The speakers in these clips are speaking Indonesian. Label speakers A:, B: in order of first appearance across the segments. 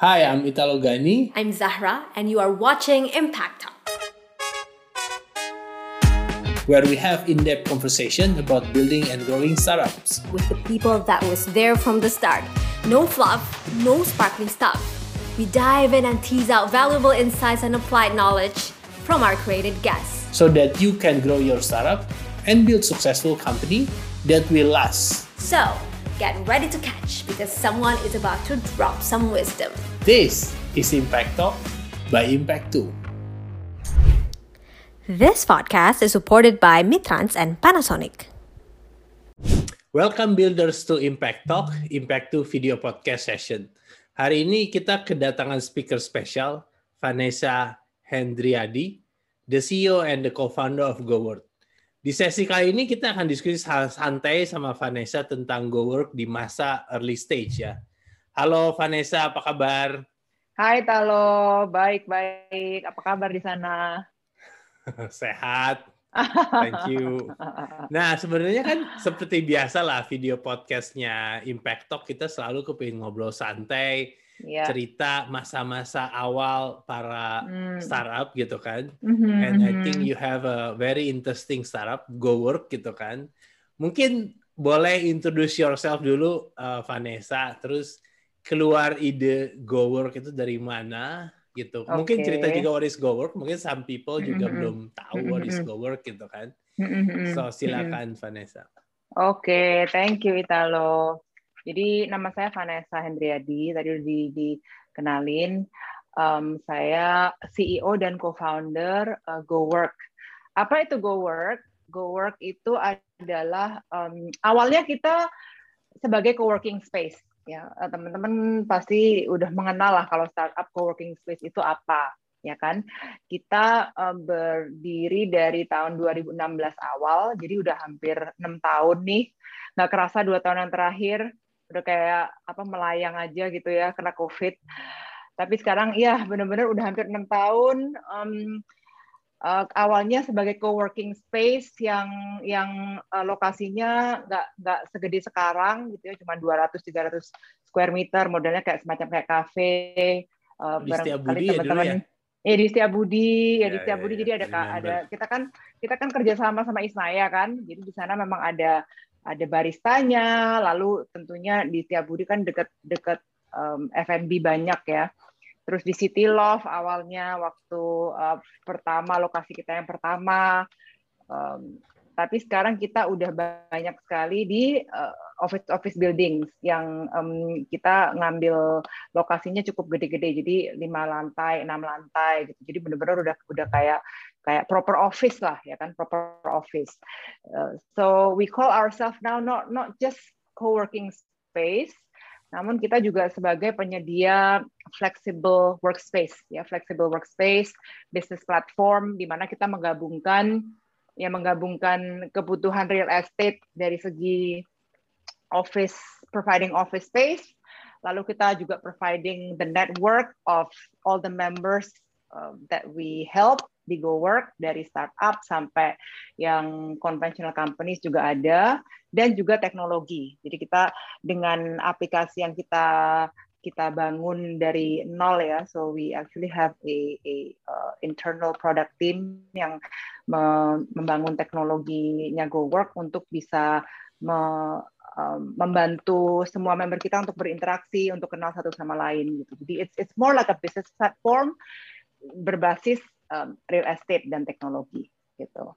A: Hi, I'm Italo Gani.
B: I'm Zahra, and you are watching Impact Talk,
A: where we have in-depth conversation about building and growing startups
B: with the people that was there from the start. No fluff, no sparkling stuff. We dive in and tease out valuable insights and applied knowledge from our created guests.
A: So that you can grow your startup and build successful company that will last.
B: So, get ready to catch because someone is about to drop some wisdom.
A: This is Impact Talk by Impact 2.
B: This podcast is supported by Mitrans and Panasonic.
A: Welcome builders to Impact Talk, Impact 2 video podcast session. Hari ini kita kedatangan speaker spesial, Vanessa Hendriadi, the CEO and the co-founder of GoWork. Di sesi kali ini kita akan diskusi santai sama Vanessa tentang GoWork di masa early stage ya. Halo Vanessa, apa kabar?
C: Hai Talo, baik-baik. Apa kabar di sana?
A: Sehat. Thank you. Nah, sebenarnya kan seperti biasa lah video podcastnya Impact Talk kita selalu kepingin ngobrol santai, yeah. cerita masa-masa awal para mm. startup gitu kan. Mm-hmm, And I think mm-hmm. you have a very interesting startup, Go Work gitu kan. Mungkin boleh introduce yourself dulu uh, Vanessa, terus keluar ide Go Work itu dari mana gitu. Okay. Mungkin cerita juga what is Go Work, mungkin some people juga mm-hmm. belum tahu what is Go Work gitu kan. Mm-hmm. So silakan mm-hmm. Vanessa.
C: Oke, okay, thank you Italo. Jadi nama saya Vanessa Hendriadi, tadi udah di, dikenalin. Um, saya CEO dan co-founder uh, GoWork. Apa itu GoWork? GoWork itu adalah um, awalnya kita sebagai co-working space. Ya, teman-teman pasti udah mengenal lah kalau startup co-working space itu apa, ya kan? Kita um, berdiri dari tahun 2016 awal, jadi udah hampir enam tahun nih. Nggak kerasa dua tahun yang terakhir udah kayak apa melayang aja gitu ya kena covid. Tapi sekarang ya benar-benar udah hampir enam tahun um, uh, awalnya sebagai co-working space yang yang uh, lokasinya nggak nggak segede sekarang gitu ya cuma 200 300 square meter modelnya kayak semacam kayak kafe
A: uh, di barangkali ya teman-teman ya,
C: ya? di Setiabudi ya, ya di Setiabudi ya, ya, jadi ada ada kita kan kita kan kerjasama sama Isnaya kan. Jadi di sana memang ada ada baristanya, lalu tentunya di Budi kan dekat-dekat um, F&B banyak ya. Terus di City Love awalnya waktu uh, pertama lokasi kita yang pertama, um, tapi sekarang kita udah banyak sekali di uh, office office buildings yang um, kita ngambil lokasinya cukup gede-gede. Jadi lima lantai enam lantai gitu. Jadi benar-benar udah udah kayak kayak proper office lah ya kan proper office. Uh, so we call ourselves now not not just co-working space namun kita juga sebagai penyedia flexible workspace ya flexible workspace business platform di mana kita menggabungkan yang menggabungkan kebutuhan real estate dari segi office providing office space lalu kita juga providing the network of all the members uh, that we help di Go Work dari startup sampai yang conventional companies juga ada dan juga teknologi. Jadi kita dengan aplikasi yang kita kita bangun dari nol ya. So we actually have a, a uh, internal product team yang me membangun teknologinya GoWork untuk bisa me, um, membantu semua member kita untuk berinteraksi, untuk kenal satu sama lain gitu. Jadi it's it's more like a business platform berbasis um, real estate dan teknologi gitu.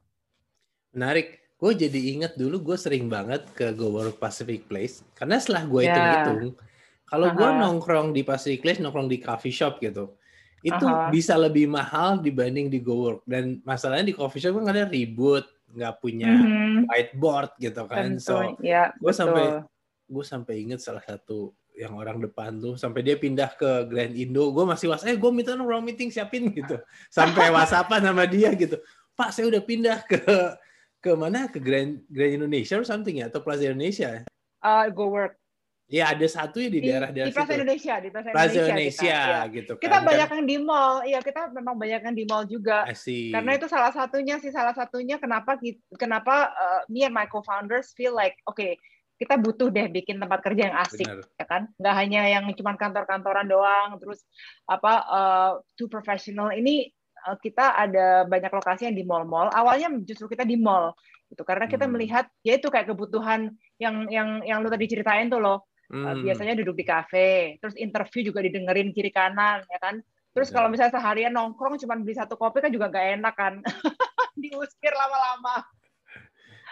A: Menarik. Gue jadi inget dulu gue sering banget ke GoWork Pacific Place karena setelah gue ya. hitung-hitung yeah kalau uh -huh. gue nongkrong di Pacific Place, nongkrong di coffee shop gitu, itu uh -huh. bisa lebih mahal dibanding di GoWork. Dan masalahnya di coffee shop kan ada ribut, nggak punya mm -hmm. whiteboard gitu kan.
C: Tentu. So ya,
A: gue sampai gue sampai inget salah satu yang orang depan tuh sampai dia pindah ke Grand Indo. Gue masih was eh gue minta ruang meeting siapin gitu. Sampai whatsappan sama dia gitu. Pak saya udah pindah ke ke mana? Ke Grand Grand Indonesia or something ya? Atau Plaza Indonesia
C: uh, go work.
A: Iya ada satu ya di, daerah daerah
C: di Plaza Indonesia di Plaza,
A: Plaza Indonesia, Indonesia kita,
C: ya.
A: gitu
C: kan. Kita banyak yang di mall, iya kita memang banyak yang di mall juga. Karena itu salah satunya sih salah satunya kenapa kenapa uh, me and my co-founders feel like oke okay, kita butuh deh bikin tempat kerja yang asik Benar. ya kan? Nggak hanya yang cuma kantor-kantoran doang terus apa uh, too professional. Ini uh, kita ada banyak lokasi yang di mall-mall. Awalnya justru kita di mall gitu. Karena kita hmm. melihat ya itu kayak kebutuhan yang yang yang lu tadi ceritain tuh loh. Hmm. uh, biasanya duduk di kafe terus interview juga didengerin kiri kanan ya kan? Terus kalau misalnya seharian nongkrong cuma beli satu kopi kan juga gak enak kan? Diusir lama-lama.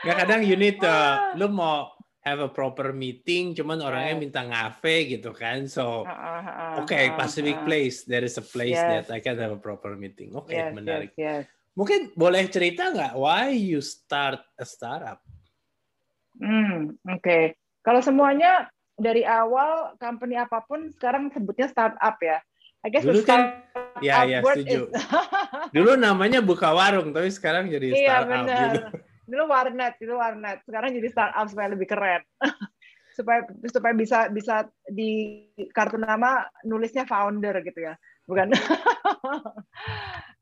A: Gak kadang you need to, lu mau have a proper meeting, cuman orangnya minta ngafe gitu kan. So, oke, okay, Pacific Place, there is a place yes. that I can have a proper meeting. Oke, okay, yes, menarik. Yes, yes. Mungkin boleh cerita nggak why you start a startup?
C: Hmm, oke. Okay. Kalau semuanya dari awal company apa pun sekarang sebutnya startup ya. I guess
A: Dulu kan, ya ya setuju. Is... Dulu namanya buka warung, tapi sekarang jadi iya, startup. Iya benar. Gitu
C: dulu warnet itu warnet. Sekarang jadi startup supaya lebih keren. Supaya supaya bisa bisa di kartu nama nulisnya founder gitu ya. Bukan.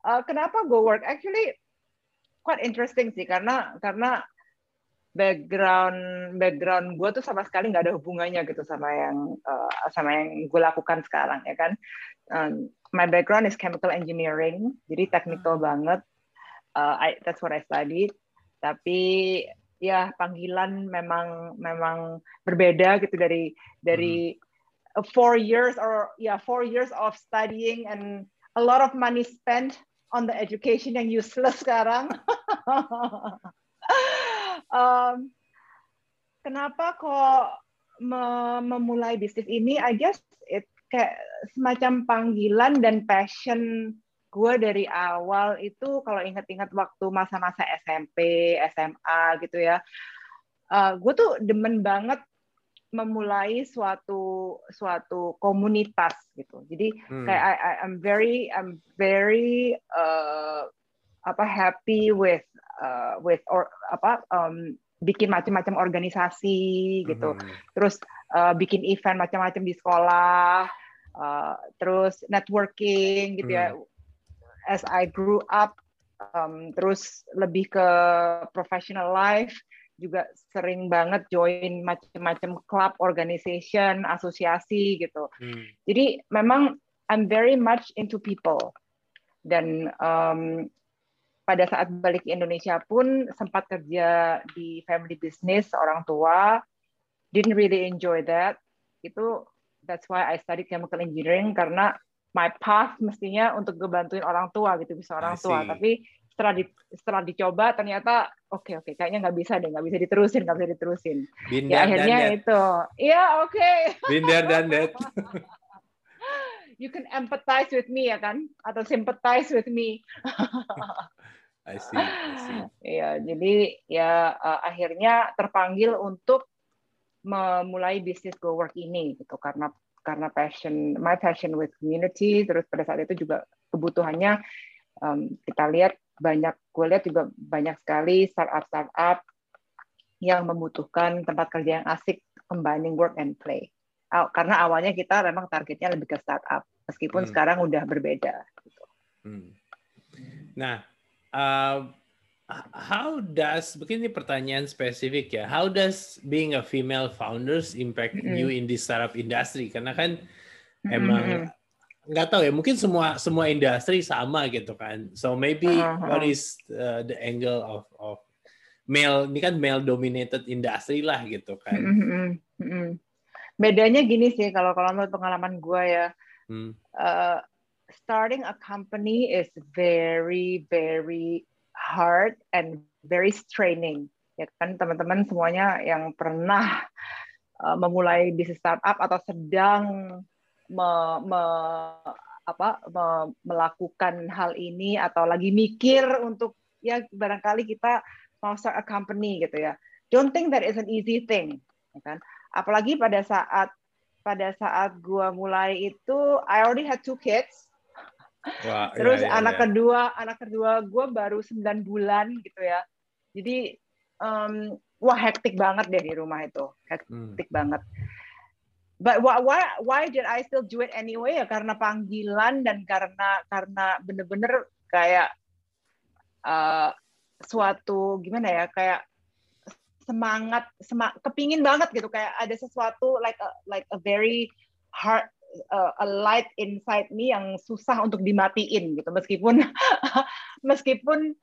C: Uh, kenapa go work? Actually quite interesting sih. Karena karena background background gue tuh sama sekali nggak ada hubungannya gitu sama yang uh, sama yang gue lakukan sekarang ya kan? Um, my background is chemical engineering. Jadi technical hmm. banget. Uh, I, that's what I studied tapi ya panggilan memang memang berbeda gitu dari dari hmm. four years or ya yeah, four years of studying and a lot of money spent on the education yang useless sekarang. um, kenapa kok memulai bisnis ini? I guess it kayak semacam panggilan dan passion gue dari awal itu kalau inget-inget waktu masa-masa SMP, SMA gitu ya, uh, gue tuh demen banget memulai suatu suatu komunitas gitu. Jadi hmm. kayak I, I, I'm very I'm very uh, apa happy with uh, with or apa um, bikin macam-macam organisasi gitu. Hmm. Terus uh, bikin event macam-macam di sekolah. Uh, terus networking gitu ya. hmm. ya as I grew up um, terus lebih ke professional life juga sering banget join macam-macam club, organization, asosiasi gitu. Hmm. Jadi memang I'm very much into people dan um, pada saat balik ke Indonesia pun sempat kerja di family business orang tua didn't really enjoy that itu that's why I studied chemical engineering karena my path mestinya untuk ngebantuin orang tua gitu bisa orang tua. tapi setelah di, setelah dicoba ternyata oke okay, oke okay, kayaknya nggak bisa deh nggak bisa diterusin nggak bisa diterusin.
A: Ya akhirnya
C: itu. Iya oke. Okay.
A: binder dan that
C: you can empathize with me ya kan? Atau sympathize with me.
A: I see, I see.
C: Iya, jadi ya uh, akhirnya terpanggil untuk memulai bisnis go work ini gitu. Karena karena passion my passion with community terus pada saat itu juga kebutuhannya um, kita lihat banyak gue lihat juga banyak sekali startup startup yang membutuhkan tempat kerja yang asik combining work and play karena awalnya kita memang targetnya lebih ke startup meskipun hmm. sekarang udah berbeda gitu.
A: hmm. nah uh, how does begini pertanyaan spesifik ya how does being a female founders impact mm -hmm. you in this startup industry karena kan mm -hmm. emang nggak tahu ya mungkin semua semua industri sama gitu kan so maybe uh -huh. what is uh, the angle of of male ini kan male dominated industry lah gitu kan mm -hmm. Mm -hmm.
C: bedanya gini sih kalau kalau menurut pengalaman gue ya hmm. uh, starting a company is very very hard and very straining. Ya kan teman-teman semuanya yang pernah uh, memulai bisnis startup atau sedang me, me, apa, me, melakukan hal ini atau lagi mikir untuk ya barangkali kita mau start a company gitu ya. Don't think that is an easy thing ya kan? Apalagi pada saat pada saat gua mulai itu I already had two kids Wah, iya, Terus iya, anak iya. kedua, anak kedua gue baru 9 bulan gitu ya. Jadi um, wah hektik banget deh di rumah itu, hektik hmm. banget. But why, why why did I still do it anyway ya karena panggilan dan karena karena bener-bener kayak uh, suatu gimana ya kayak semangat semang, kepingin banget gitu kayak ada sesuatu like a, like a very hard uh, a light inside me yang susah untuk dimatiin gitu. Meskipun meskipun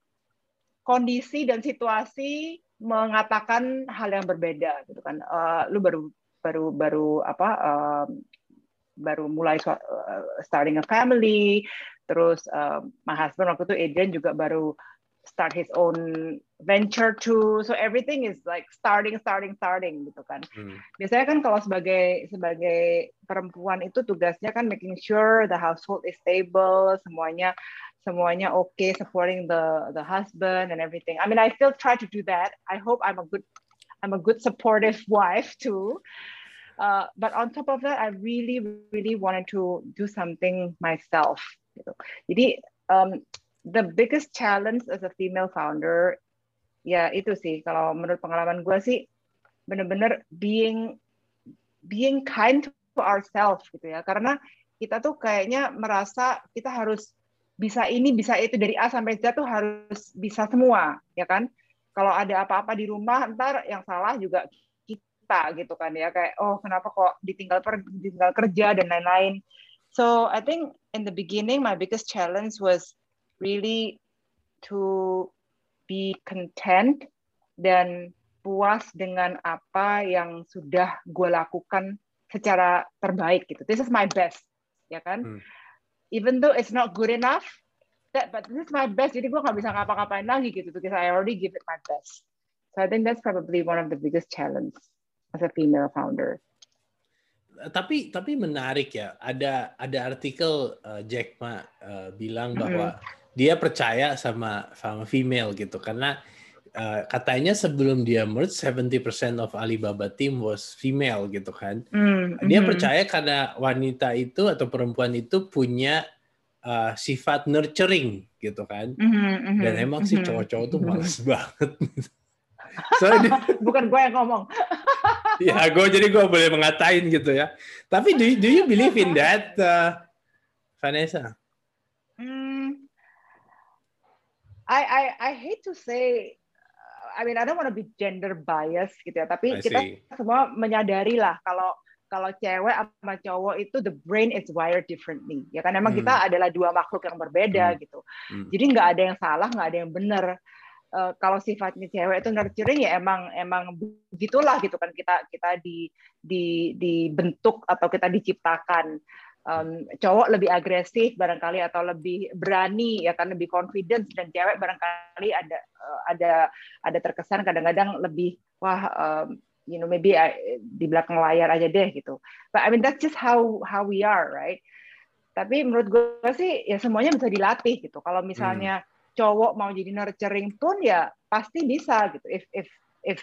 C: kondisi dan situasi mengatakan hal yang berbeda gitu kan. Uh, lu baru baru baru apa uh, baru mulai uh, starting a family terus uh, my husband waktu itu Adrian juga baru start his own venture too. So everything is like starting, starting, starting gitu kan. Hmm. Biasanya kan kalau sebagai sebagai perempuan itu tugasnya kan making sure the household is stable, semuanya semuanya oke, okay, supporting the the husband and everything. I mean, I still try to do that. I hope I'm a good I'm a good supportive wife too. Uh, but on top of that, I really, really wanted to do something myself. Gitu. Jadi um, the biggest challenge as a female founder ya itu sih kalau menurut pengalaman gue sih bener-bener being being kind to ourselves gitu ya. Karena kita tuh kayaknya merasa kita harus bisa ini bisa itu dari A sampai Z tuh harus bisa semua ya kan? Kalau ada apa-apa di rumah ntar yang salah juga kita gitu kan ya. Kayak oh kenapa kok ditinggal per, ditinggal kerja dan lain-lain. So I think in the beginning my biggest challenge was really to be content dan puas dengan apa yang sudah gue lakukan secara terbaik gitu. This is my best, ya kan? Hmm. Even though it's not good enough, that but this is my best. Jadi gue nggak bisa ngapa-ngapain lagi gitu, because I already give it my best. So I think that's probably one of the biggest challenge as a female founder.
A: Tapi tapi menarik ya. Ada ada artikel uh, Jack Ma uh, bilang bahwa mm -hmm dia percaya sama sama female gitu karena uh, katanya sebelum dia merge 70% of Alibaba team was female gitu kan. Mm, dia mm. percaya karena wanita itu atau perempuan itu punya uh, sifat nurturing gitu kan. Mm, mm, Dan emang mm, sih cowok-cowok tuh males mm. banget.
C: so, dia, bukan gue yang ngomong.
A: ya, gue jadi gue boleh mengatain gitu ya. Tapi do you, do you believe in that, uh, Vanessa?
C: I I I hate to say I mean I don't want to be gender bias gitu ya, tapi kita semua menyadari lah kalau kalau cewek sama cowok itu the brain is wired differently ya kan emang hmm. kita adalah dua makhluk yang berbeda hmm. gitu hmm. jadi nggak ada yang salah nggak ada yang benar uh, kalau sifatnya cewek itu nurturing ya emang emang begitulah gitu kan kita kita di di dibentuk atau kita diciptakan um, cowok lebih agresif barangkali atau lebih berani ya kan lebih confidence dan cewek barangkali ada uh, ada ada terkesan kadang-kadang lebih wah um, you know maybe I, di belakang layar aja deh gitu. But I mean that's just how how we are, right? Tapi menurut gue sih ya semuanya bisa dilatih gitu. Kalau misalnya hmm. cowok mau jadi nurturing pun ya pasti bisa gitu. If if if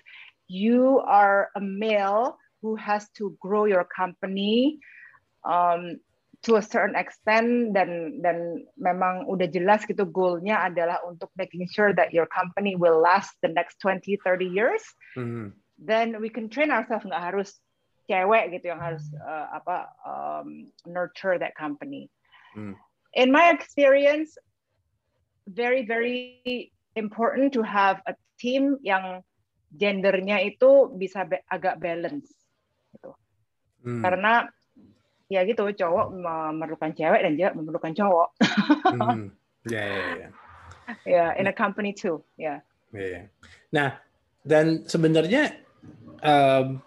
C: you are a male who has to grow your company um, to a certain extent dan dan memang udah jelas gitu goalnya adalah untuk making sure that your company will last the next 20 30 years mm-hmm. then we can train ourselves nggak harus cewek gitu yang harus uh, apa um, nurture that company mm. in my experience very very important to have a team yang gendernya itu bisa be agak balance gitu mm. karena ya gitu cowok memerlukan cewek dan cewek memerlukan cowok.
A: hmm. Ya, ya, ya.
C: Ya, in a company too, ya.
A: Yeah. Yeah, yeah. Nah, dan sebenarnya um,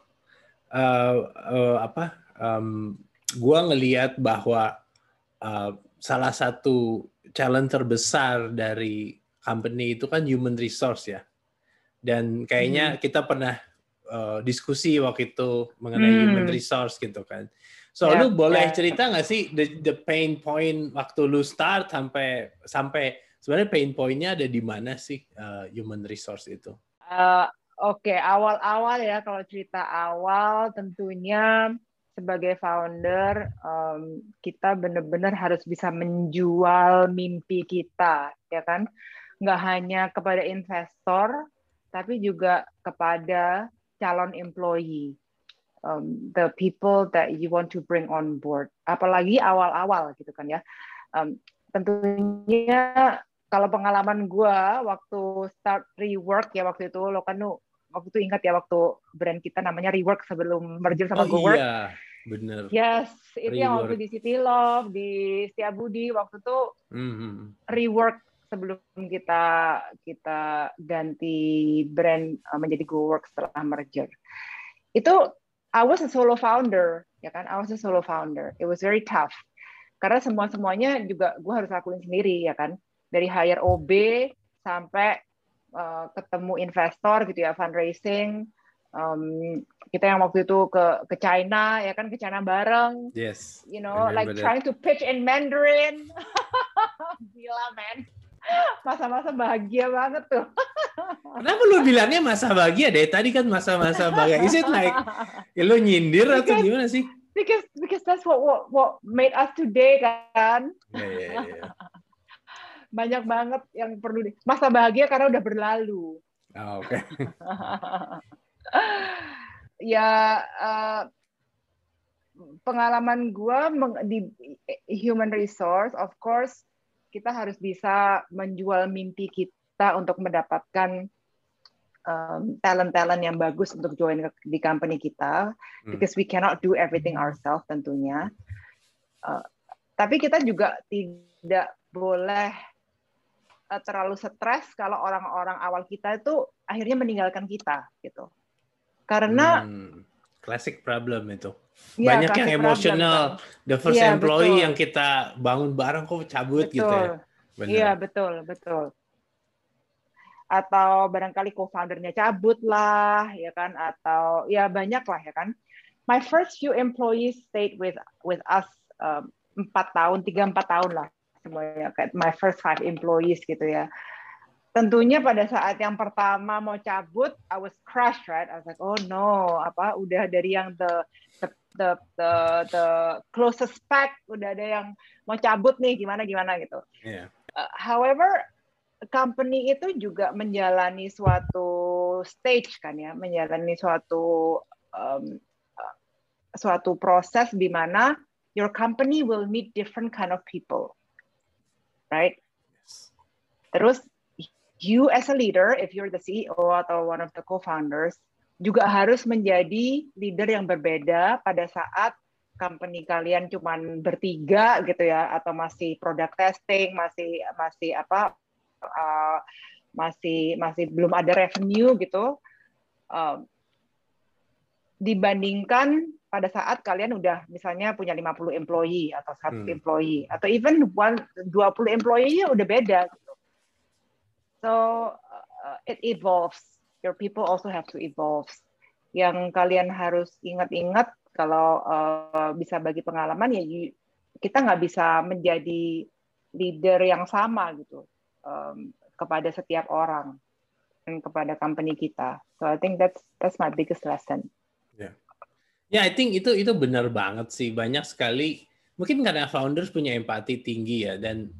A: uh, uh, apa? Um, gua ngelihat bahwa uh, salah satu challenge terbesar dari company itu kan human resource ya. Dan kayaknya hmm. kita pernah uh, diskusi waktu itu mengenai hmm. human resource gitu kan. So yeah, lu boleh yeah. cerita nggak sih the, the pain point waktu lu start sampai sampai sebenarnya pain pointnya ada di mana sih uh, human resource itu?
C: Uh, Oke, okay. awal-awal ya kalau cerita awal tentunya sebagai founder um, kita benar-benar harus bisa menjual mimpi kita, ya kan? Nggak hanya kepada investor, tapi juga kepada calon employee um, the people that you want to bring on board. Apalagi awal-awal gitu kan ya. Um, tentunya kalau pengalaman gue waktu start rework ya waktu itu lo kan waktu itu ingat ya waktu brand kita namanya Rework sebelum merger sama
A: oh,
C: GoWork.
A: Iya, bener.
C: Yes, itu Rework. yang waktu di City Love, di Setiabudi waktu itu mm-hmm. Rework sebelum kita kita ganti brand uh, menjadi GoWork setelah merger. Itu I was a solo founder, ya kan? I was a solo founder. It was very tough. Karena semua semuanya juga gue harus lakuin sendiri, ya kan? Dari hire OB sampai uh, ketemu investor gitu ya, fundraising. Um, kita yang waktu itu ke ke China, ya kan? Ke China bareng.
A: Yes.
C: You know, like that. trying to pitch in Mandarin. Gila, man masa-masa bahagia banget tuh.
A: Kenapa lu bilangnya masa bahagia deh? Tadi kan masa-masa bahagia. Is it like ya lu nyindir because, atau gimana sih?
C: Because because that's what what, what made us today kan.
A: Yeah, yeah, yeah.
C: Banyak banget yang perlu di masa bahagia karena udah berlalu.
A: Oh, Oke. Okay.
C: ya uh, pengalaman gue di human resource, of course kita harus bisa menjual mimpi kita untuk mendapatkan um, talent-talent yang bagus untuk join di company kita, hmm. because we cannot do everything ourselves tentunya. Uh, tapi kita juga tidak boleh uh, terlalu stres kalau orang-orang awal kita itu akhirnya meninggalkan kita gitu. Karena
A: hmm, classic problem itu. Ya, banyak yang emosional the first ya, employee betul. yang kita bangun bareng kok cabut
C: betul. gitu ya iya betul betul atau barangkali co-foundernya cabut lah ya kan? Atau ya banyak lah ya kan? My first few employees stayed with with us um, empat um, tahun tiga empat tahun lah semuanya kayak my first five employees gitu ya. Tentunya pada saat yang pertama mau cabut I was crushed right? I was like oh no. Apa udah dari yang the the the the, the closest pack udah ada yang mau cabut nih gimana gimana gitu. Yeah. uh, however company itu juga menjalani suatu stage kan ya menjalani suatu um, suatu proses di mana your company will meet different kind of people right? Terus you as a leader, if you're the CEO atau one of the co-founders, juga harus menjadi leader yang berbeda pada saat company kalian cuma bertiga gitu ya atau masih product testing masih masih apa uh, masih masih belum ada revenue gitu uh, dibandingkan pada saat kalian udah misalnya punya 50 employee atau 100 hmm. employee atau even one, 20 employee udah beda So uh, it evolves. Your people also have to evolve. Yang kalian harus ingat-ingat kalau uh, bisa bagi pengalaman ya kita nggak bisa menjadi leader yang sama gitu um, kepada setiap orang dan kepada company kita. So I think that's that's my biggest lesson.
A: Yeah. yeah, I think itu itu benar banget sih. Banyak sekali mungkin karena founders punya empati tinggi ya dan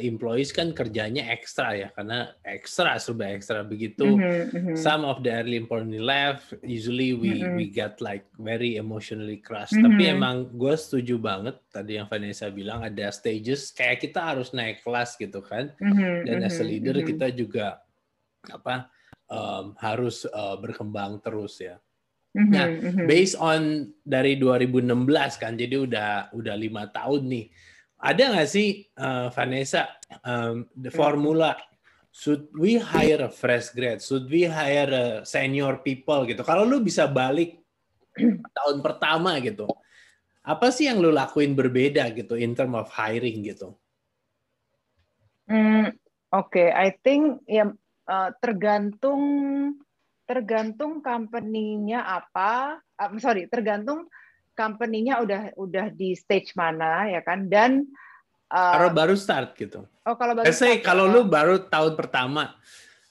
A: employees kan kerjanya ekstra ya karena ekstra serba ekstra begitu mm -hmm, some of the early employee left usually we mm -hmm. we get like very emotionally crushed mm -hmm. tapi emang gue setuju banget tadi yang Vanessa bilang ada stages kayak kita harus naik kelas gitu kan mm -hmm, dan as a leader mm -hmm. kita juga apa um, harus uh, berkembang terus ya Mm-hmm, nah, mm-hmm. based on dari 2016 kan, jadi udah udah lima tahun nih. Ada nggak sih uh, Vanessa um, the formula should we hire a fresh grad, should we hire a senior people gitu? Kalau lu bisa balik tahun pertama gitu, apa sih yang lu lakuin berbeda gitu in term of hiring gitu?
C: Mm, Oke, okay. I think ya uh, tergantung tergantung company-nya apa, uh, sorry, tergantung company-nya udah udah di stage mana ya kan dan
A: uh, kalau baru start gitu.
C: Oh, kalau baru
A: start. kalau ya. lu baru tahun pertama,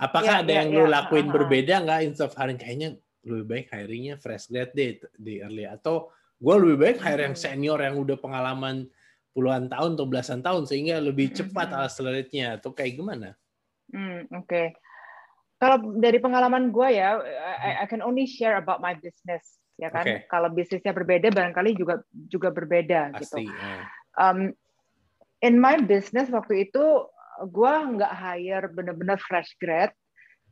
A: apakah ya, ada ya, yang ya, lu lakuin uh, berbeda nggak instead of hiring kayaknya lebih baik hiringnya fresh grad deh di early atau gue lebih baik hire yang hmm. senior yang udah pengalaman puluhan tahun atau belasan tahun sehingga lebih cepat hmm. accelerate-nya atau kayak gimana?
C: Hmm, oke. Okay kalau dari pengalaman gue ya, I, I can only share about my business, ya kan. Okay. Kalau bisnisnya berbeda, barangkali juga juga berbeda Pasti, gitu. Yeah. Um, in my business waktu itu gue nggak hire benar-benar fresh grad,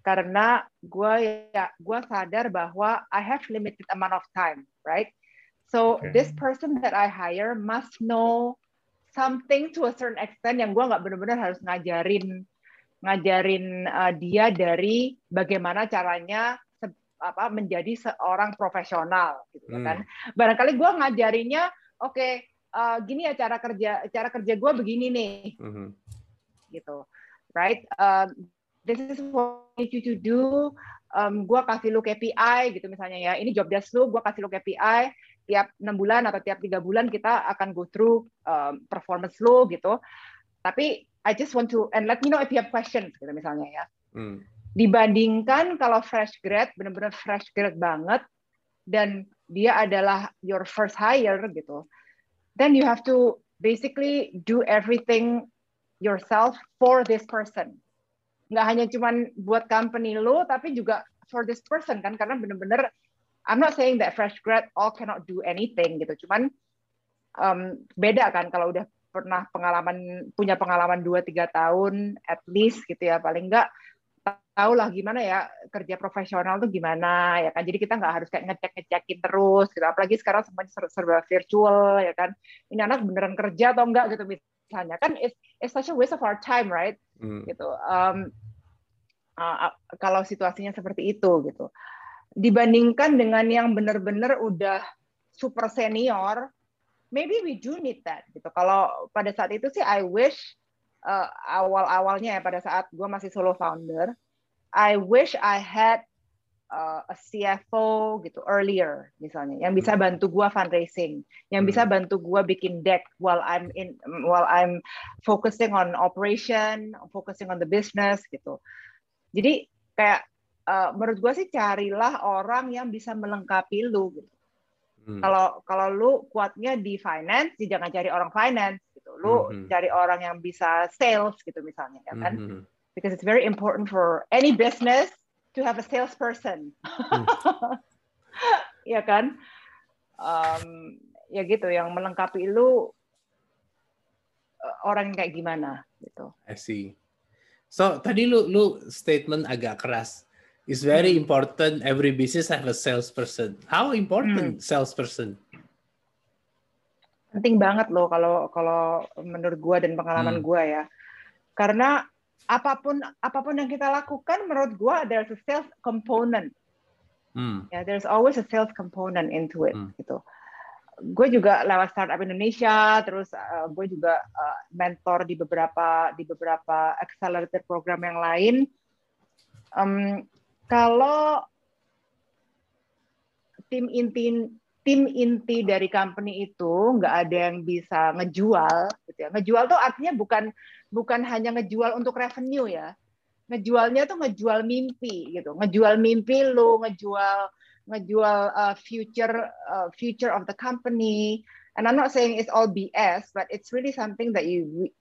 C: karena gue ya gue sadar bahwa I have limited amount of time, right? So okay. this person that I hire must know something to a certain extent yang gue nggak benar-benar harus ngajarin ngajarin uh, dia dari bagaimana caranya apa menjadi seorang profesional gitu hmm. kan. Barangkali gue ngajarinnya oke okay, uh, gini ya cara kerja cara kerja gue begini nih. Hmm. gitu right? Um, this is what I need you to do. Um, gue kasih lu KPI gitu misalnya ya. Ini job desk lu gue kasih lu KPI tiap enam bulan atau tiap tiga bulan kita akan go through um, performance lu gitu. Tapi I just want to and let me know if you have questions gitu misalnya ya. Hmm dibandingkan kalau fresh grad benar-benar fresh grad banget dan dia adalah your first hire gitu. Then you have to basically do everything yourself for this person. Nggak hanya cuman buat company lo tapi juga for this person kan karena benar-benar I'm not saying that fresh grad all cannot do anything gitu. Cuman um, beda kan kalau udah pernah pengalaman punya pengalaman 2 3 tahun at least gitu ya paling enggak tahu lah gimana ya kerja profesional tuh gimana ya kan? Jadi kita nggak harus kayak ngecek ngecekin terus gitu. Apalagi sekarang semuanya serba virtual ya kan? Ini anak beneran kerja atau enggak gitu misalnya. Kan it's, it's such a waste of our time right? Hmm. gitu. Um, uh, kalau situasinya seperti itu gitu. Dibandingkan dengan yang benar-benar udah super senior maybe we do need that gitu. Kalau pada saat itu sih I wish uh, awal-awalnya ya pada saat gue masih solo founder I wish I had uh, a CFO gitu earlier misalnya yang bisa hmm. bantu gua fundraising, yang bisa hmm. bantu gua bikin deck while I'm in while I'm focusing on operation, focusing on the business gitu. Jadi kayak uh, menurut gua sih carilah orang yang bisa melengkapi lu gitu. Hmm. Kalau kalau lu kuatnya di finance, jangan cari orang finance gitu. Lu hmm. cari orang yang bisa sales gitu misalnya ya kan. Hmm because it's very important for any business to have a salesperson. Hmm. ya kan? Um, ya gitu yang melengkapi lu uh, orang kayak gimana gitu.
A: I see. So tadi lu lu statement agak keras. It's very hmm. important every business have a salesperson. How important hmm. salesperson?
C: Penting banget loh kalau kalau menurut gua dan pengalaman hmm. gua ya. Karena apa pun apa pun yang kita lakukan menurut gue there's a sales component hmm. ya yeah, there's always a sales component into it hmm. gitu gue juga lewat startup Indonesia terus uh, gue juga uh, mentor di beberapa di beberapa accelerator program yang lain um, kalau tim inti tim inti dari company itu nggak ada yang bisa ngejual gitu ya. Ngejual tuh artinya bukan bukan hanya ngejual untuk revenue ya. Ngejualnya tuh ngejual mimpi gitu. Ngejual mimpi lo ngejual ngejual uh, future uh, future of the company. And I'm not saying it's all BS but it's really something that you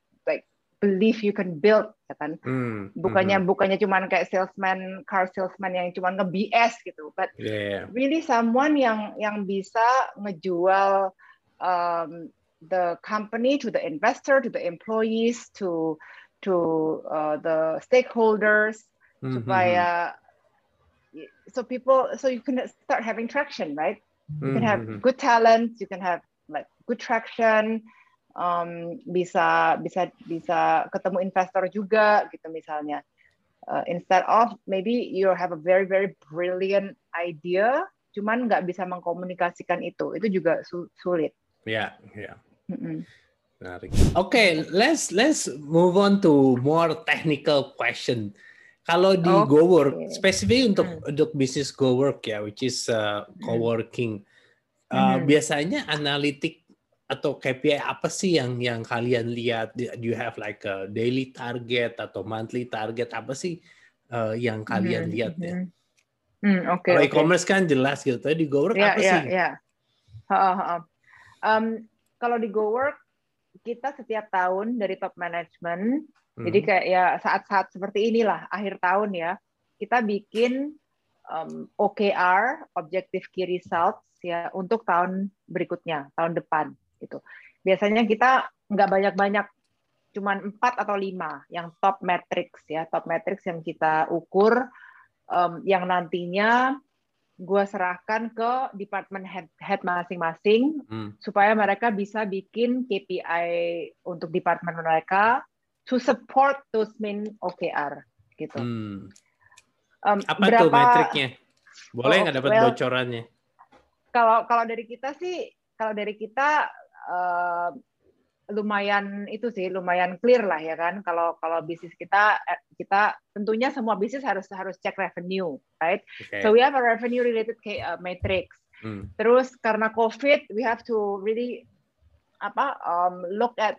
C: believe you can build ya kan mm, bukannya mm. bukannya cuman kayak salesman car salesman yang cuman nge BS gitu but yeah. really someone yang yang bisa ngejual um, the company to the investor to the employees to to uh, the stakeholders mm-hmm. supaya so people so you can start having traction right you can have mm-hmm. good talent you can have like good traction um, bisa bisa bisa ketemu investor juga gitu misalnya uh, instead of maybe you have a very very brilliant idea cuman nggak bisa mengkomunikasikan itu itu juga su sulit
A: ya yeah, ya yeah. mm -mm. Oke, okay, let's let's move on to more technical question. Kalau di okay. GoWork, spesifik untuk hmm. untuk bisnis GoWork ya, which is uh, co-working, uh, hmm. biasanya analitik atau KPI apa sih yang yang kalian lihat? Do you have like a daily target atau monthly target apa sih uh, yang kalian hmm, lihat ya? Hmm, hmm okay, Kalau okay. e-commerce kan jelas gitu. Tapi di GoWork yeah, apa yeah, sih? Yeah.
C: Ha, ha, ha. Um, kalau di GoWork kita setiap tahun dari top management, hmm. jadi kayak ya saat-saat seperti inilah akhir tahun ya, kita bikin um, OKR (Objective Key Results) ya untuk tahun berikutnya, tahun depan gitu. Biasanya kita nggak banyak-banyak, cuman empat atau lima yang top metrics ya, top metrics yang kita ukur um, yang nantinya gue serahkan ke department head head masing-masing hmm. supaya mereka bisa bikin KPI untuk department mereka to support those main OKR gitu. Hmm.
A: Um, Apa berapa, tuh metriknya? Boleh oh, nggak oh, dapat well, bocorannya?
C: Kalau kalau dari kita sih, kalau dari kita uh, lumayan itu sih lumayan clear lah ya kan. Kalau kalau bisnis kita eh, kita tentunya semua bisnis harus harus cek revenue right? Okay. so we have a revenue related uh, matrix. Hmm. terus karena covid we have to really apa um, look at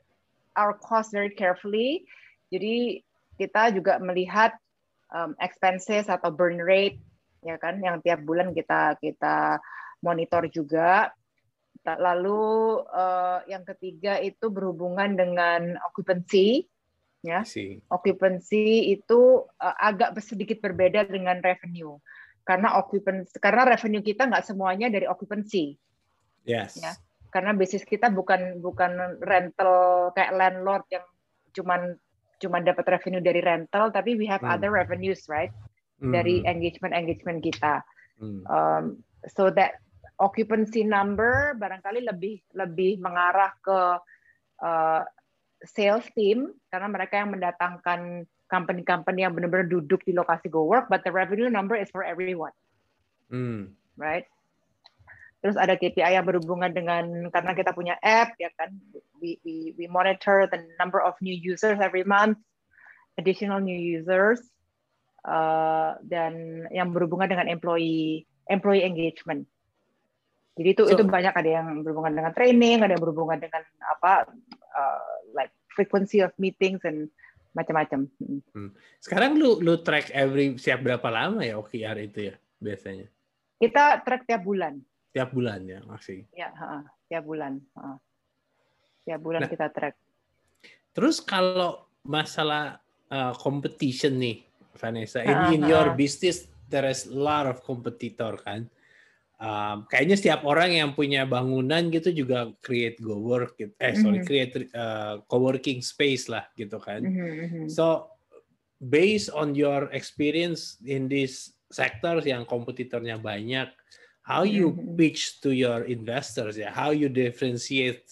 C: our cost very carefully. Jadi kita juga melihat um, expenses atau burn rate ya kan yang tiap bulan kita kita monitor juga Lalu uh, yang ketiga itu berhubungan dengan occupancy, ya. Occupancy itu uh, agak sedikit berbeda dengan revenue, karena occupancy karena revenue kita nggak semuanya dari occupancy.
A: Yes.
C: Ya. Karena bisnis kita bukan bukan rental kayak landlord yang cuman cuma dapat revenue dari rental, tapi we have hmm. other revenues, right? Hmm. Dari engagement engagement kita. Hmm. Um, so that occupancy number barangkali lebih lebih mengarah ke uh, sales team karena mereka yang mendatangkan company-company yang benar-benar duduk di lokasi go work, but the revenue number is for everyone, mm. right? Terus ada KPI yang berhubungan dengan karena kita punya app ya kan, we, we, we monitor the number of new users every month, additional new users, uh, dan yang berhubungan dengan employee employee engagement. Jadi itu so, itu banyak ada yang berhubungan dengan training, ada yang berhubungan dengan apa uh, like frequency of meetings and macam-macam. Hmm.
A: hmm. Sekarang lu lu track every siap berapa lama ya OKR itu ya biasanya?
C: Kita track tiap bulan.
A: Tiap bulan ya masih.
C: Ya, uh, tiap bulan. Uh. Tiap bulan nah, kita track.
A: Terus kalau masalah uh, competition nih, Vanessa, in, uh, in your business there is a lot of competitor kan? Um, kayaknya setiap orang yang punya bangunan gitu juga create go work gitu. eh sorry -hmm. create uh, co-working space lah gitu kan mm -hmm. so based on your experience in this sector yang kompetitornya banyak how you -hmm. pitch to your investors ya how you differentiate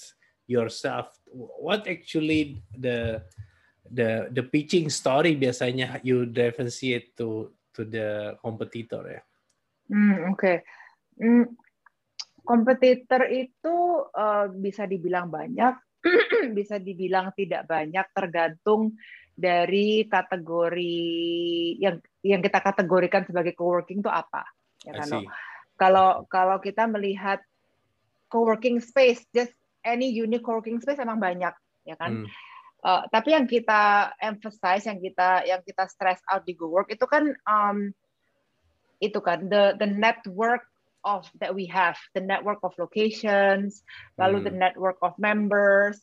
A: yourself what actually the the the pitching story biasanya you differentiate to to the competitor ya
C: mm, oke okay Hmm, kompetitor itu uh, bisa dibilang banyak, bisa dibilang tidak banyak, tergantung dari kategori yang yang kita kategorikan sebagai coworking itu apa. Ya kan? Kalau kalau kita melihat coworking space, just any unique coworking space emang banyak, ya kan. Hmm. Uh, tapi yang kita emphasize, yang kita yang kita stress out di GoWork itu kan um, itu kan the the network of that we have the network of locations lalu hmm. the network of members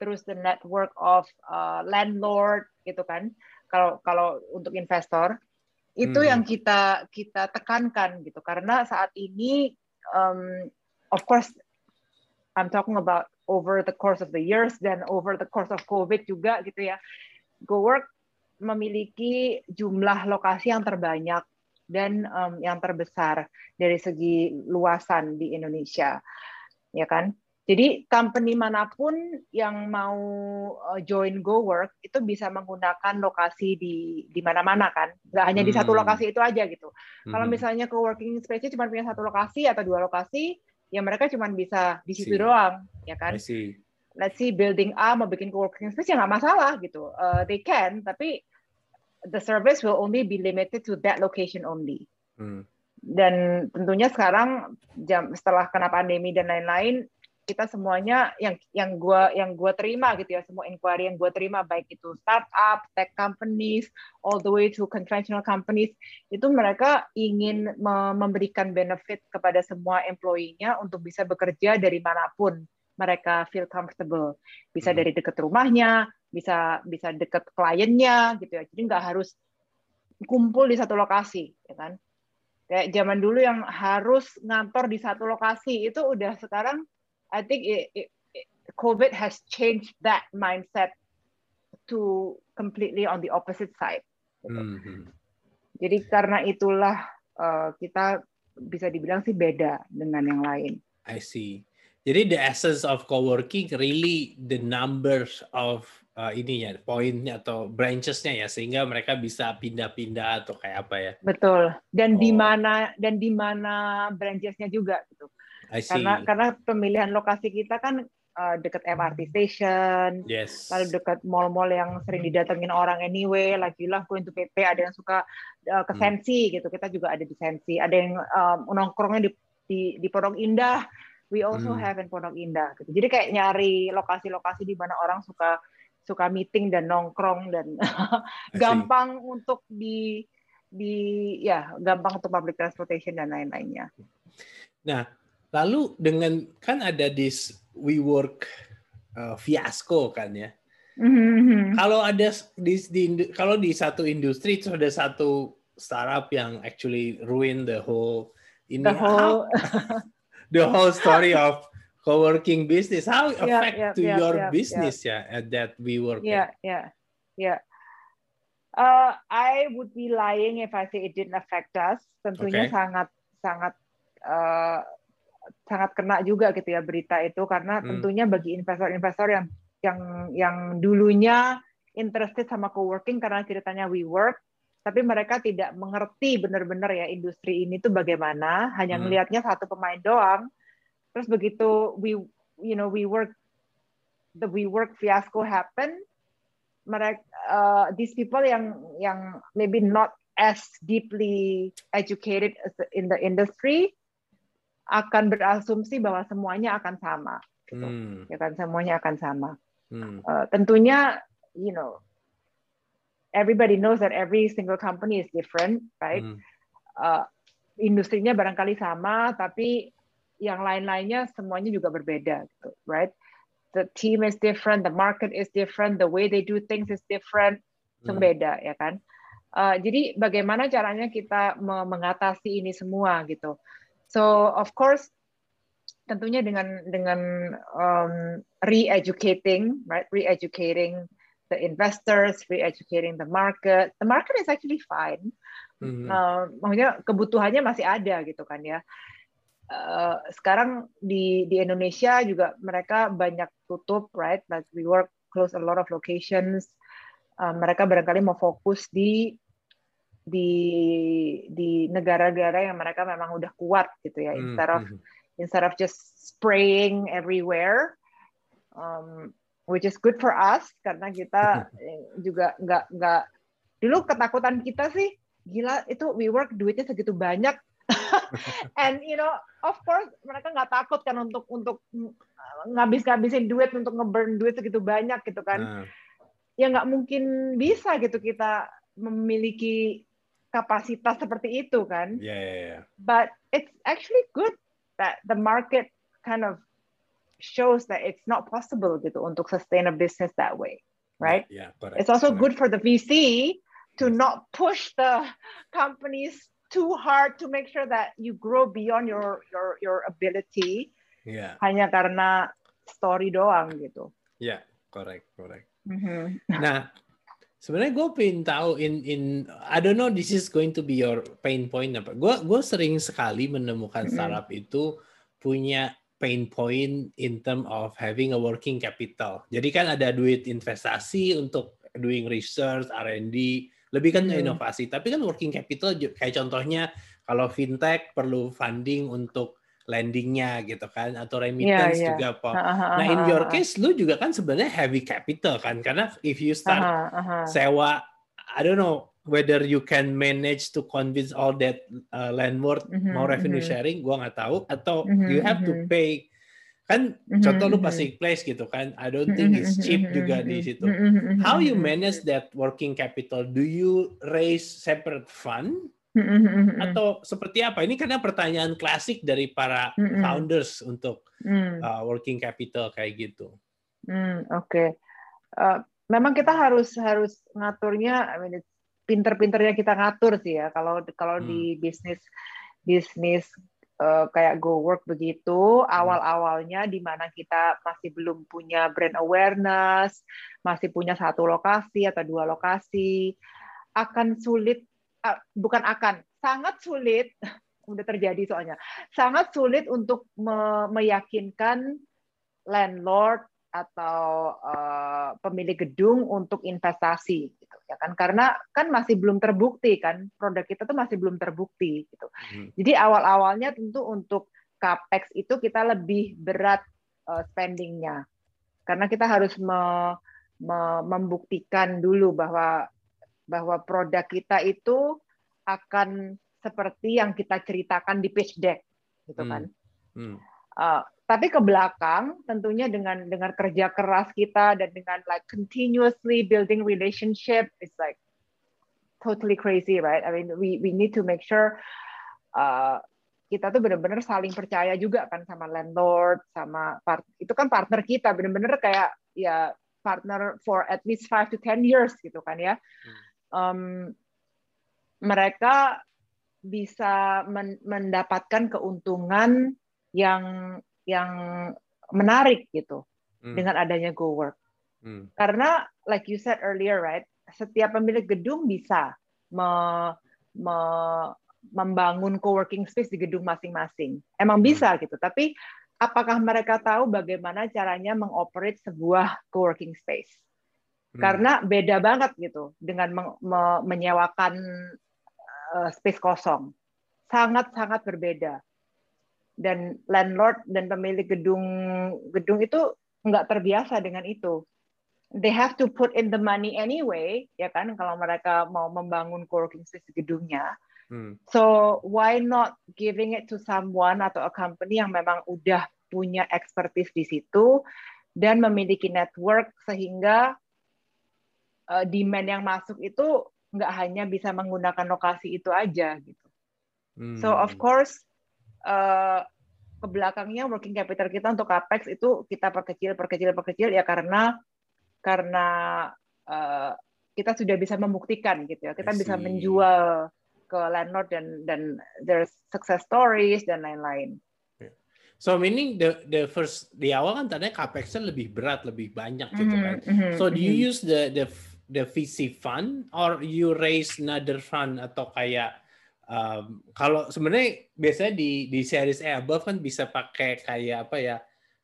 C: terus the network of uh, landlord gitu kan kalau kalau untuk investor itu hmm. yang kita kita tekankan gitu karena saat ini um, of course I'm talking about over the course of the years dan over the course of COVID juga gitu ya GoWork memiliki jumlah lokasi yang terbanyak dan um, yang terbesar dari segi luasan di Indonesia, ya kan? Jadi company mana pun yang mau uh, join GoWork itu bisa menggunakan lokasi di di mana-mana kan, nggak hanya di satu hmm. lokasi itu aja gitu. Hmm. Kalau misalnya coworking space cuma punya satu lokasi atau dua lokasi, ya mereka cuma bisa di situ doang, ya kan? Let's see building A mau bikin coworking space ya nggak masalah gitu, uh, they can, tapi the service will only be limited to that location only. Hmm. Dan tentunya sekarang jam setelah kena pandemi dan lain-lain kita semuanya yang yang gua yang gua terima gitu ya semua inquiry yang gua terima baik itu startup, tech companies, all the way to conventional companies itu mereka ingin memberikan benefit kepada semua employee-nya untuk bisa bekerja dari mana pun mereka feel comfortable. Bisa hmm. dari dekat rumahnya, bisa bisa dekat kliennya gitu ya. Jadi nggak harus kumpul di satu lokasi, ya kan? Kayak zaman dulu yang harus ngantor di satu lokasi itu udah sekarang I think it, it, it, COVID has changed that mindset to completely on the opposite side. Gitu. Mm -hmm. Jadi karena itulah uh, kita bisa dibilang sih beda dengan yang lain.
A: I see. Jadi the essence of co-working really the numbers of uh, ini ya poinnya atau branchesnya ya sehingga mereka bisa pindah-pindah atau kayak apa ya?
C: Betul. Dan oh. di mana dan di mana branchesnya juga gitu. Karena karena pemilihan lokasi kita kan uh, dekat MRT station,
A: yes.
C: lalu dekat mall-mall yang sering didatengin orang anyway, lagi lah going to PP, ada yang suka uh, ke hmm. Sensi hmm. gitu, kita juga ada di Sensi, ada yang um, nongkrongnya di, di di Pondok Indah, we also hmm. have in Pondok Indah gitu. Jadi kayak nyari lokasi-lokasi di mana orang suka suka meeting dan nongkrong dan gampang untuk di di ya gampang untuk public transportation dan lain-lainnya.
A: Nah, lalu dengan kan ada di WeWork uh, fiasco kan ya. Mm-hmm. Kalau ada di, di kalau di satu industri itu ada satu startup yang actually ruin the whole ini the whole the whole story of co-working business how yeah, affect yeah, to yeah, your yeah, business yeah. ya at that we work
C: yeah yeah yeah uh, I would be lying if I say it didn't affect us tentunya okay. sangat sangat uh, sangat kena juga gitu ya berita itu karena hmm. tentunya bagi investor-investor yang yang yang dulunya interested sama co-working karena ceritanya we work tapi mereka tidak mengerti benar-benar ya industri ini tuh bagaimana, hanya hmm. melihatnya satu pemain doang. Terus begitu we you know we work the we work fiasco happen, mereka uh, these people yang yang maybe not as deeply educated as in the industry akan berasumsi bahwa semuanya akan sama, gitu. hmm. ya kan semuanya akan sama. Hmm. Uh, tentunya you know everybody knows that every single company is different, right? Hmm. Uh, industrinya barangkali sama, tapi yang lain-lainnya semuanya juga berbeda, gitu, right? The team is different, the market is different, the way they do things is different, hmm. beda, ya kan? Uh, jadi bagaimana caranya kita mengatasi ini semua, gitu? So of course, tentunya dengan dengan um, re-educating, right? Re-educating the investors, re-educating the market. The market is actually fine. Mm-hmm. Uh, maksudnya kebutuhannya masih ada gitu kan ya. Uh, sekarang di di Indonesia juga mereka banyak tutup, right? Like we work close a lot of locations. Uh, mereka barangkali mau fokus di di di negara-negara yang mereka memang udah kuat gitu ya, mm-hmm. instead of instead of just spraying everywhere. Um, which is good for us karena kita juga nggak nggak dulu ketakutan kita sih gila itu we work duitnya segitu banyak and you know of course mereka nggak takut kan untuk untuk ngabis-ngabisin duit untuk ngeburn duit segitu banyak gitu kan uh. ya nggak mungkin bisa gitu kita memiliki kapasitas seperti itu kan
A: yeah, yeah, yeah.
C: but it's actually good that the market kind of shows that it's not possible gitu untuk sustain a business that way, right?
A: Yeah,
C: yeah it's also good for the VC to not push the companies too hard to make sure that you grow beyond your your your ability.
A: Yeah.
C: Hanya karena story doang gitu.
A: Ya, yeah, correct, correct. Mm-hmm. Nah, sebenarnya gue pengen tahu in in I don't know this is going to be your pain point apa. Gue gue sering sekali menemukan mm-hmm. startup itu punya pain point in term of having a working capital. Jadi kan ada duit investasi untuk doing research, R&D, lebih kan hmm. inovasi. Tapi kan working capital kayak contohnya kalau fintech perlu funding untuk lendingnya gitu kan atau remittance yeah, yeah. juga apa. Uh, uh, nah in your case lu juga kan sebenarnya heavy capital kan karena if you start sewa I don't know whether you can manage to convince all that uh, landlord mm-hmm, mau revenue mm-hmm. sharing gua nggak tahu atau mm-hmm, you have to mm-hmm. pay kan mm-hmm, contoh lu pasti place gitu kan I don't think it's cheap juga di situ. How you manage that working capital? Do you raise separate fund? Atau seperti apa? Ini karena pertanyaan klasik dari para founders untuk uh, working capital kayak gitu.
C: Mm, oke. Okay. uh, memang kita harus harus ngaturnya I mean pinter-pinternya kita ngatur sih ya. Kalau kalau hmm. di bisnis bisnis uh, kayak go work begitu hmm. awal-awalnya di mana kita masih belum punya brand awareness masih punya satu lokasi atau dua lokasi akan sulit uh, bukan akan sangat sulit udah terjadi soalnya sangat sulit untuk me meyakinkan landlord atau uh, pemilik gedung untuk investasi gitu ya kan karena kan masih belum terbukti kan produk kita tuh masih belum terbukti gitu hmm. jadi awal awalnya tentu untuk capex itu kita lebih berat uh, spendingnya karena kita harus me, me, membuktikan dulu bahwa bahwa produk kita itu akan seperti yang kita ceritakan di pitch deck gitu kan hmm. Hmm. Uh, tapi ke belakang tentunya dengan dengan kerja keras kita dan dengan like continuously building relationship it's like totally crazy right? I mean we we need to make sure uh, kita tuh benar-benar saling percaya juga kan sama landlord sama part itu kan partner kita benar-benar kayak ya partner for at least five to ten years gitu kan ya. Um, mereka bisa men mendapatkan keuntungan yang yang menarik gitu hmm. dengan adanya Go Work. Hmm. Karena like you said earlier, right? Setiap pemilik gedung bisa me, me, membangun co-working space di gedung masing-masing. Emang hmm. bisa gitu, tapi apakah mereka tahu bagaimana caranya mengoperate sebuah co-working space? Hmm. Karena beda banget gitu dengan me, me, menyewakan uh, space kosong. Sangat-sangat berbeda dan landlord dan pemilik gedung gedung itu nggak terbiasa dengan itu. They have to put in the money anyway, ya kan? Kalau mereka mau membangun co-working space gedungnya. Hmm. So why not giving it to someone atau a company yang memang udah punya expertise di situ dan memiliki network sehingga uh, demand yang masuk itu nggak hanya bisa menggunakan lokasi itu aja gitu. Hmm. So of course uh, ke belakangnya working capital kita untuk capex itu kita perkecil perkecil perkecil ya karena karena uh, kita sudah bisa membuktikan gitu ya kita bisa menjual ke landlord dan dan there's success stories dan lain-lain.
A: So meaning the the first di awal kan tadinya capexnya lebih berat lebih banyak gitu kan. Mm -hmm, so do you mm-hmm. use the the the VC fund or you raise another fund atau kayak um, kalau sebenarnya biasanya di di series A above kan bisa pakai kayak apa ya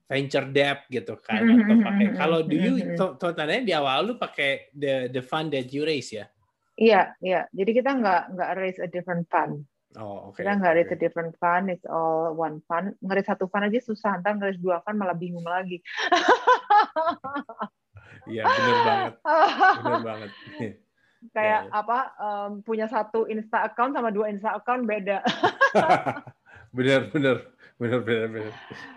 A: venture debt gitu kan mm-hmm, atau pakai mm-hmm, kalau do you tandanya di awal lu pakai the the fund that you raise ya
C: iya iya jadi kita nggak nggak raise a different fund Oh, okay. Kita nggak raise a different fund, it's all one fund. Ngeris satu fund aja susah, ntar ngeris dua fund malah bingung lagi.
A: Iya, benar banget. Benar banget.
C: Kayak yeah, yeah. apa um, punya satu Insta account sama dua Insta account beda.
A: bener bener bener bener bener.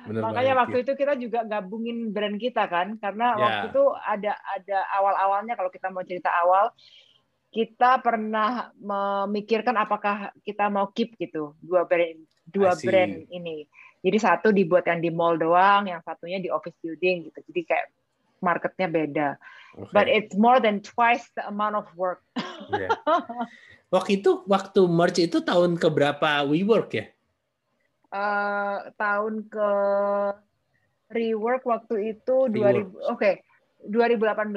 C: bener Makanya banget, waktu ya. itu kita juga gabungin brand kita kan, karena yeah. waktu itu ada ada awal awalnya kalau kita mau cerita awal kita pernah memikirkan apakah kita mau keep gitu dua brand dua brand ini. Jadi satu dibuat yang di mall doang, yang satunya di office building gitu. Jadi kayak marketnya beda. Okay. But it's more than twice the amount of work.
A: yeah. Waktu itu waktu merge itu tahun ke berapa WeWork ya?
C: Uh, tahun ke rework waktu itu rework. 2000 oke okay, 2018.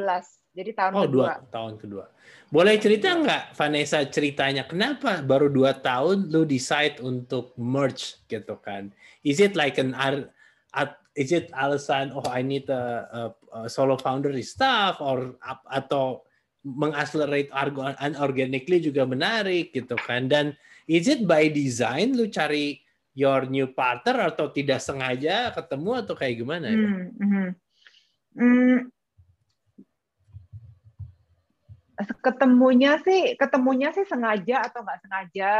C: Jadi tahun oh, kedua.
A: Dua, tahun kedua. Boleh cerita nggak Vanessa ceritanya kenapa baru dua tahun lu decide untuk merge gitu kan? Is it like an is it alasan oh I need a, a, a solo founder stuff or atau mengaccelerate organically juga menarik gitu kan dan is it by design lu cari your new partner atau tidak sengaja ketemu atau kayak gimana ya? Hmm, hmm. Hmm.
C: Ketemunya sih ketemunya sih sengaja atau nggak sengaja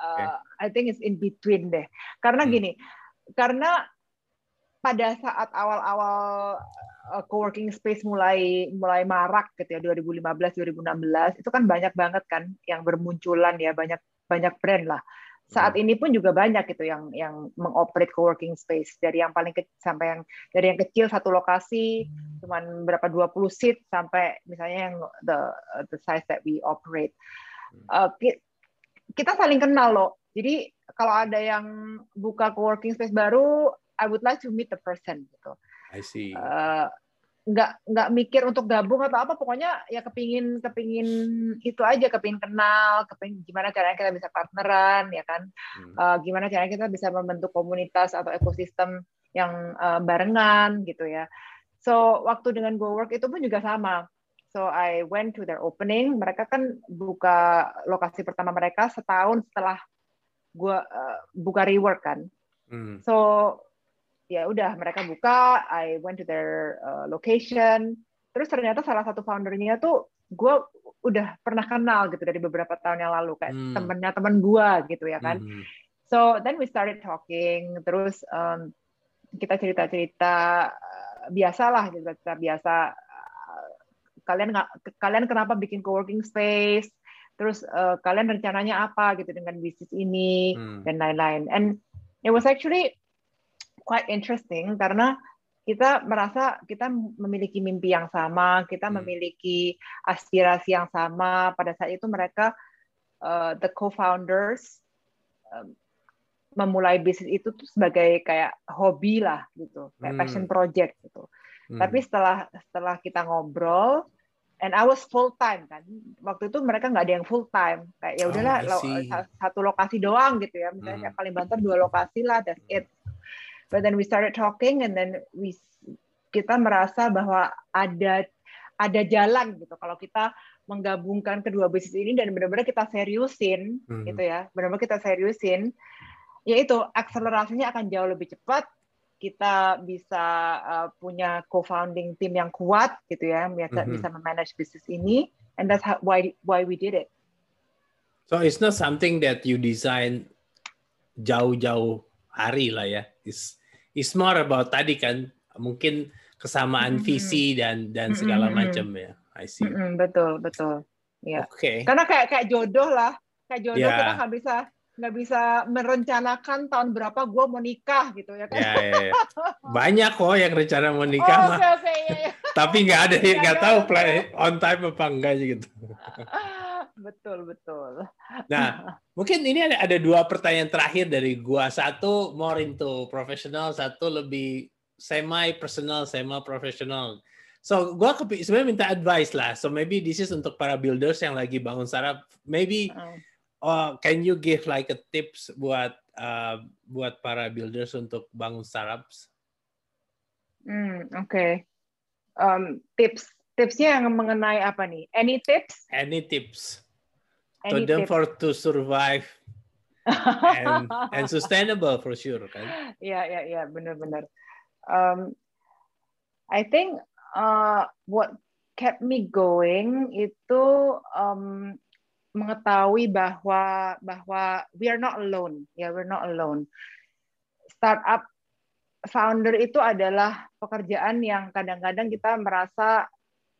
C: uh, I think it's in between deh karena hmm. gini karena pada saat awal-awal uh, co-working space mulai mulai marak gitu ya 2015 2016 itu kan banyak banget kan yang bermunculan ya banyak banyak brand lah. Saat hmm. ini pun juga banyak gitu yang yang mengoperate co-working space. Dari yang paling kecil sampai yang dari yang kecil satu lokasi hmm. cuman berapa 20 seat sampai misalnya yang the the size that we operate. Uh, kita saling kenal loh. Jadi kalau ada yang buka co-working space baru I would like to meet the person gitu.
A: I see.
C: Uh, nggak nggak mikir untuk gabung atau apa pokoknya ya kepingin kepingin itu aja kepingin kenal kepingin gimana caranya kita bisa partneran ya kan hmm. uh, gimana caranya kita bisa membentuk komunitas atau ekosistem yang uh, barengan gitu ya so waktu dengan Go Work itu pun juga sama so I went to their opening mereka kan buka lokasi pertama mereka setahun setelah gua uh, buka rework kan hmm. so ya udah mereka buka, I went to their uh, location, terus ternyata salah satu foundernya tuh gue udah pernah kenal gitu dari beberapa tahun yang lalu kayak hmm. temennya teman gue gitu ya kan. Hmm. So then we started talking, terus um, kita cerita-cerita uh, biasalah gitu cerita biasa. Uh, kalian kalian kenapa bikin coworking space? Terus uh, kalian rencananya apa gitu dengan bisnis ini hmm. dan lain-lain. And it was actually quite interesting karena kita merasa kita memiliki mimpi yang sama, kita hmm. memiliki aspirasi yang sama. Pada saat itu mereka uh, the co-founders um, memulai bisnis itu tuh sebagai kayak hobi lah gitu, kayak hmm. passion project gitu. Hmm. Tapi setelah setelah kita ngobrol, and I was full time kan. Waktu itu mereka nggak ada yang full time, kayak ya udahlah oh, satu lokasi doang gitu ya. Misalnya hmm. paling banter dua lokasi lah, that's it but then we started talking and then we kita merasa bahwa ada ada jalan gitu. Kalau kita menggabungkan kedua bisnis ini dan benar-benar kita seriusin hmm. gitu ya benar-benar kita seriusin yaitu akselerasinya akan jauh lebih cepat. Kita bisa uh, punya co-founding tim yang kuat gitu ya bisa mm-hmm. bisa memanage bisnis ini. And that's how, why why we did it.
A: So it's not something that you design jauh-jauh hari lah ya. It's it's more about tadi kan mungkin kesamaan mm-hmm. visi dan dan segala mm-hmm. macam ya. I see.
C: Mm-hmm, betul betul. Ya. Oke. Okay. Karena kayak kayak jodoh lah, kayak jodoh yeah. kita nggak bisa nggak bisa merencanakan tahun berapa gue mau nikah gitu ya kan? Ya, ya, ya.
A: Banyak kok yang rencana mau nikah oh, mah. Okay, okay, ya, ya. Tapi nggak ada yang nggak tahu play on time apa enggak gitu.
C: betul betul.
A: Nah, mungkin ini ada ada dua pertanyaan terakhir dari gua. Satu more into professional, satu lebih semi personal, semi professional. So gua sebenarnya minta advice lah. So maybe this is untuk para builders yang lagi bangun startup. Maybe uh, can you give like a tips buat uh, buat para builders untuk bangun startups?
C: Hmm, oke. Okay. Um, tips tipsnya yang mengenai apa nih? Any tips?
A: Any tips? To them for to survive. And, and sustainable for sure kan?
C: Ya ya ya benar-benar um, I think uh, what kept me going itu um, mengetahui bahwa bahwa we are not alone. Ya yeah, we're not alone. Startup founder itu adalah pekerjaan yang kadang-kadang kita merasa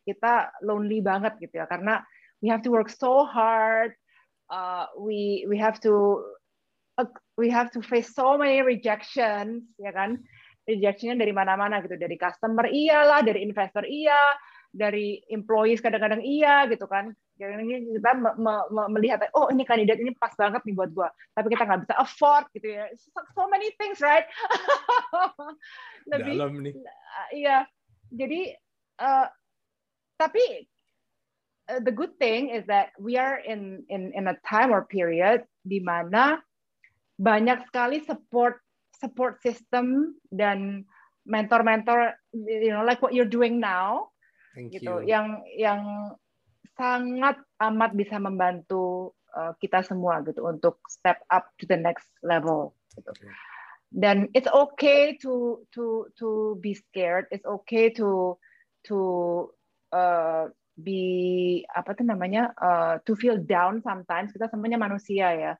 C: kita lonely banget gitu ya. Karena we have to work so hard uh, we we have to uh, we have to face so many rejections ya kan? Rejectionnya dari mana-mana gitu. Dari customer iyalah dari investor iya dari employees kadang-kadang iya gitu kan. Jadi kita me me melihat oh ini kandidat ini pas banget nih buat gua. Tapi kita nggak bisa afford gitu ya. So many things right?
A: Lebih Dalam nih.
C: iya. Jadi uh, tapi Uh, the good thing is that we are in in in a time or period di mana banyak sekali support support system dan mentor-mentor you know like what you're doing now Thank gitu you. yang yang sangat amat bisa membantu uh, kita semua gitu untuk step up to the next level gitu. Okay. Dan it's okay to to to be scared. It's okay to to uh, be apa tuh namanya uh, to feel down sometimes kita semuanya manusia ya.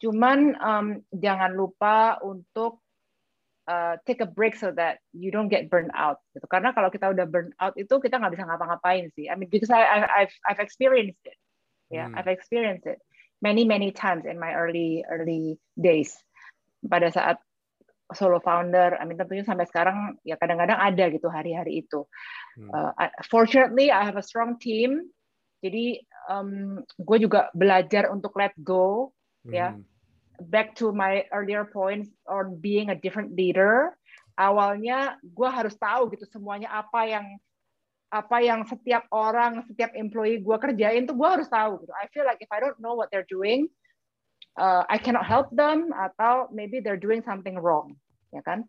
C: Cuman um, jangan lupa untuk uh, take a break so that you don't get burned out gitu. Karena kalau kita udah burn out itu kita nggak bisa ngapa-ngapain sih. I mean because I, I've I've experienced it. Ya yeah, hmm. I've experienced it many many times in my early early days. Pada saat solo founder, I mean tentunya sampai sekarang ya kadang-kadang ada gitu hari-hari itu. Hmm. Uh, fortunately, I have a strong team. Jadi um, gue juga belajar untuk let go, ya. hmm. ya. Back to my earlier points on being a different leader. awalnya gue harus tahu gitu semuanya apa yang apa yang setiap orang, setiap employee gue kerjain tuh gue harus tahu gitu. I feel like if I don't know what they're doing, uh, I cannot help them atau maybe they're doing something wrong, ya kan?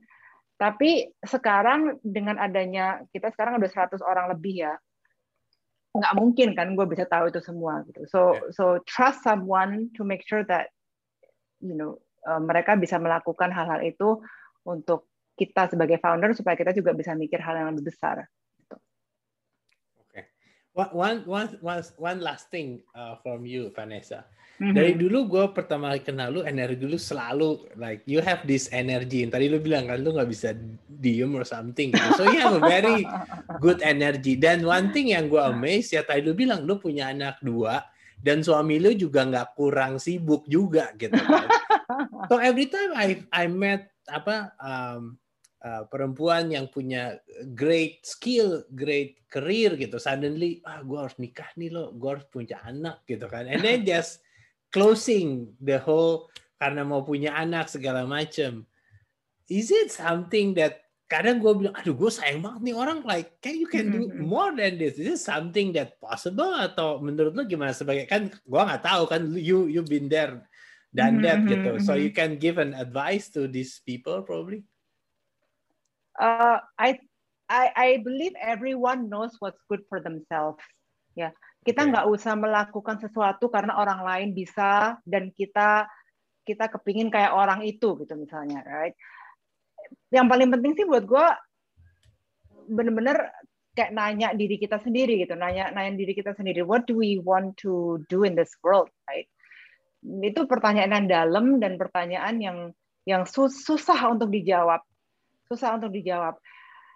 C: Tapi sekarang dengan adanya kita sekarang ada 100 orang lebih ya, nggak mungkin kan gue bisa tahu itu semua gitu. So yeah. so trust someone to make sure that you know uh, mereka bisa melakukan hal-hal itu untuk kita sebagai founder supaya kita juga bisa mikir hal yang lebih besar.
A: One, one, one, one last thing uh, from you, Vanessa. Mm-hmm. Dari dulu gue pertama kali kenal lu, energi lu selalu like you have this energy. Tadi lu bilang kan lu nggak bisa diem or something. Gitu. So you have a very good energy. Dan one thing yang gue amazed ya tadi lu bilang lu punya anak dua dan suami lu juga nggak kurang sibuk juga gitu kan. so every time I I met apa um, uh, perempuan yang punya great skill, great career gitu, suddenly ah gue harus nikah nih lo, gue harus punya anak gitu kan, and then just closing the whole karena mau punya anak segala macam. Is it something that kadang gue bilang, aduh gue sayang banget nih orang like, can you can do mm-hmm. more than this? Is it something that possible atau menurut lo gimana sebagai kan gue nggak tahu kan you you been there done that mm-hmm. gitu, so you can give an advice to these people probably
C: uh, I, I I believe everyone knows what's good for themselves. Ya, kita nggak okay. usah melakukan sesuatu karena orang lain bisa dan kita kita kepingin kayak orang itu gitu misalnya, right? Yang paling penting sih buat gue bener-bener kayak nanya diri kita sendiri gitu, nanya nanya diri kita sendiri, what do we want to do in this world, right? Itu pertanyaan yang dalam dan pertanyaan yang yang susah untuk dijawab susah untuk dijawab.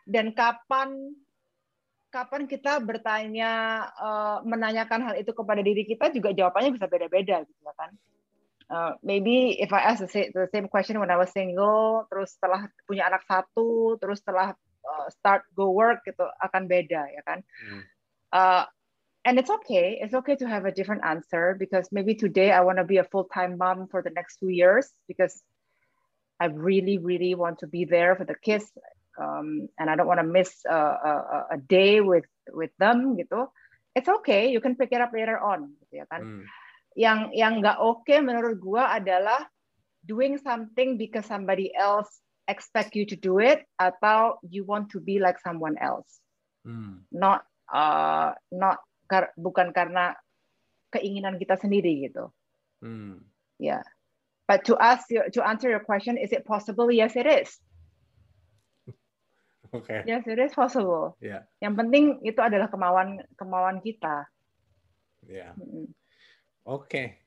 C: Dan kapan kapan kita bertanya uh, menanyakan hal itu kepada diri kita juga jawabannya bisa beda-beda gitu ya kan. Uh, maybe if I ask the same, question when I was single, terus setelah punya anak satu, terus setelah uh, start go work gitu akan beda ya kan. Hmm. Uh, and it's okay, it's okay to have a different answer because maybe today I want to be a full time mom for the next two years because I really, really want to be there for the kids, um, and I don't want to miss a, a, a, day with with them gitu. It's okay, you can pick it up later on, gitu ya kan. Hmm. Yang yang nggak oke okay menurut gua adalah doing something because somebody else expect you to do it atau you want to be like someone else. Hmm. Not uh, not kar bukan karena keinginan kita sendiri gitu. Hmm. Ya. Yeah. But to ask you, to answer your question, is it possible? Yes, it is.
A: Okay.
C: Yes, it is possible.
A: Yeah.
C: Yang penting itu adalah kemauan kemauan kita.
A: Yeah. Mm -hmm. Okay.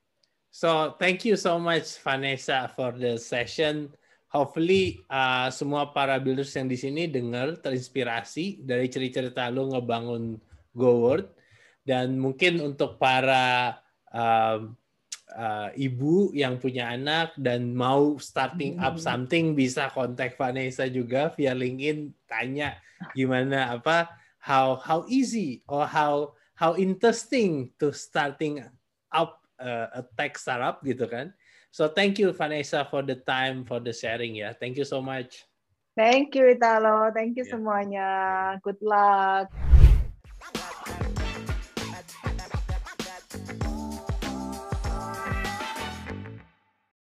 A: So thank you so much Vanessa for the session. Hopefully uh, semua para builders yang di sini dengar terinspirasi dari cerita-cerita lu ngebangun GoWord dan mungkin untuk para um, uh, ibu yang punya anak dan mau starting up hmm. something bisa kontak Vanessa juga via LinkedIn tanya gimana apa how how easy or how how interesting to starting up uh, a tech startup gitu kan. So thank you Vanessa for the time for the sharing ya. Thank you so much.
C: Thank you Italo. Thank you yeah. semuanya. Good luck.